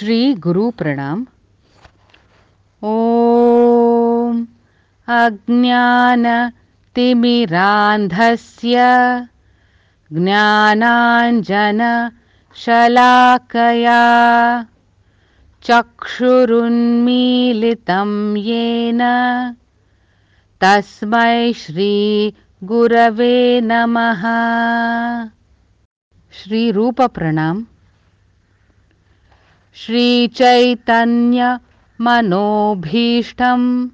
श्री गुरु प्रणाम। ॐ अज्ञानतिमिरान्धस्य ज्ञानाञ्जनशलाकया चक्षुरुन्मीलितं येन। तस्मै श्रीगुरवे नमः। श्रीरूपप्रणाम श्रीचैतन्यमनोभीष्टं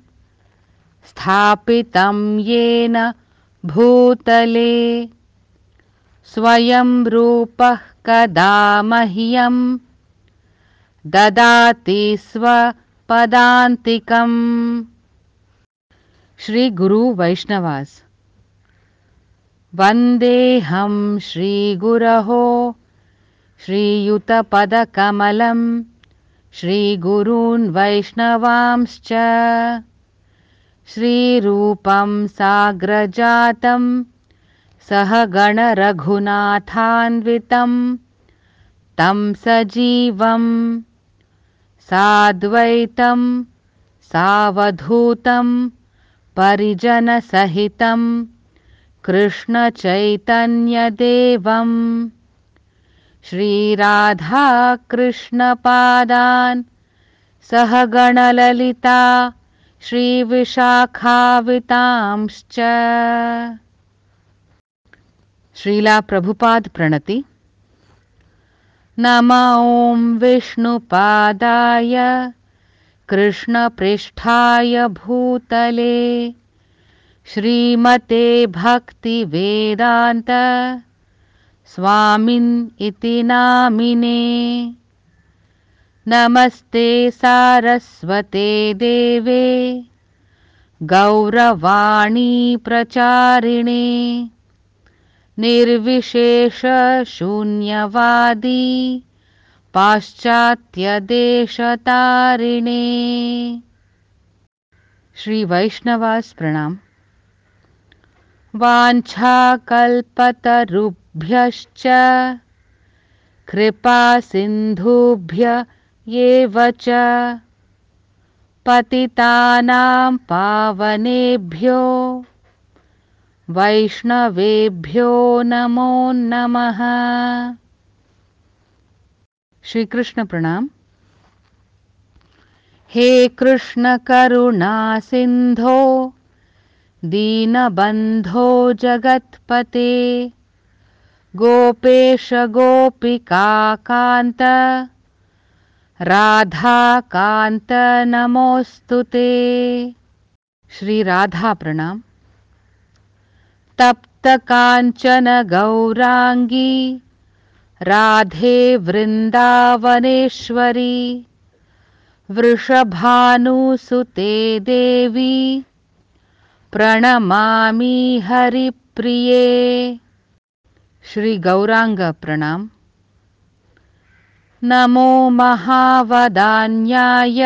स्थापितं येन भूतले। स्वयं रूपः कदा मह्यं ददाति स्वपदान्तिकम्। श्रीगुरुवैष्णवास् वन्देऽहं श्रीगुरहो श्रीयुतपदकमलं श्रीगुरून् वैष्णवांश्च श्रीरूपं साग्रजातं गणरघुनाथान्वितं तं सजीवं साद्वैतं सावधूतं परिजनसहितं कृष्णचैतन्यदेवम् श्रीराधाकृष्णपादान् सहगणललिता श्रीविशाखावितांश्च। श्रीलाप्रभुपाद प्रणति नम ॐ विष्णुपादाय कृष्णपृष्ठाय भूतले। श्रीमते भक्तिवेदान्त स्वामिन् इति नामिने। नमस्ते सारस्वते देवे। गौरवाणी प्रचारिणे। निर्विशेषशून्यवादी। पाश्चात्यदेशतारिणे। श्रीवैष्णवास् प्रणाम वाञ्छाकल्पतरुभ्य भ्यश्च कृपासिन्धुभ्य एव च। पतितानां पावनेभ्यो वैष्णवेभ्यो नमो नमः। श्रीकृष्ण प्रणाम हे कृष्णकरुणा सिन्धो दीनबन्धो जगत्पते। गोपेश गोपिकान्त राधाकान्त नमोऽस्तु ते। श्रीराधा प्रणाम तप्तकाञ्चन गौराङ्गी राधे वृन्दावनेश्वरी। वृषभानुसुते देवी। प्रणमामि हरिप्रिये। श्री गौरांग प्रणाम नमो महावदान्याय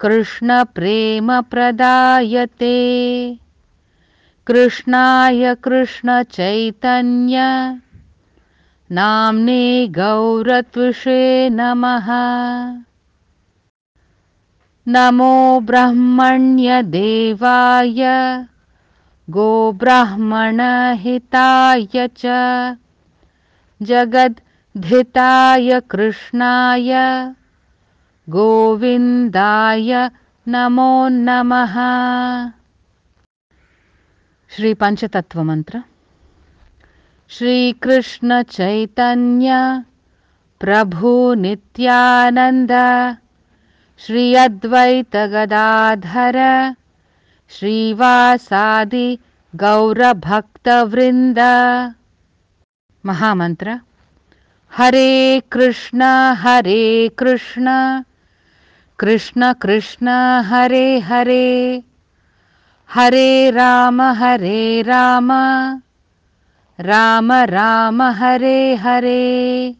कृष्णप्रेमप्रदायते। कृष्णाय कृष्णचैतन्य नाम्ने गौरत्विषे नमः। नमो ब्रह्मण्यदेवाय गोब्राह्मणहिताय च। जगद्धिताय कृष्णाय। गोविन्दाय नमो नमः। श्रीपञ्चतत्त्वमन्त्र। श्रीकृष्णचैतन्य प्रभुनित्यानन्द श्री अद्वैतगदाधर श्रीवासादि गौरभक्तवृन्द। महामन्त्र। हरे कृष्ण हरे कृष्ण। कृष्ण कृष्ण हरे हरे। हरे राम हरे राम। राम राम हरे हरे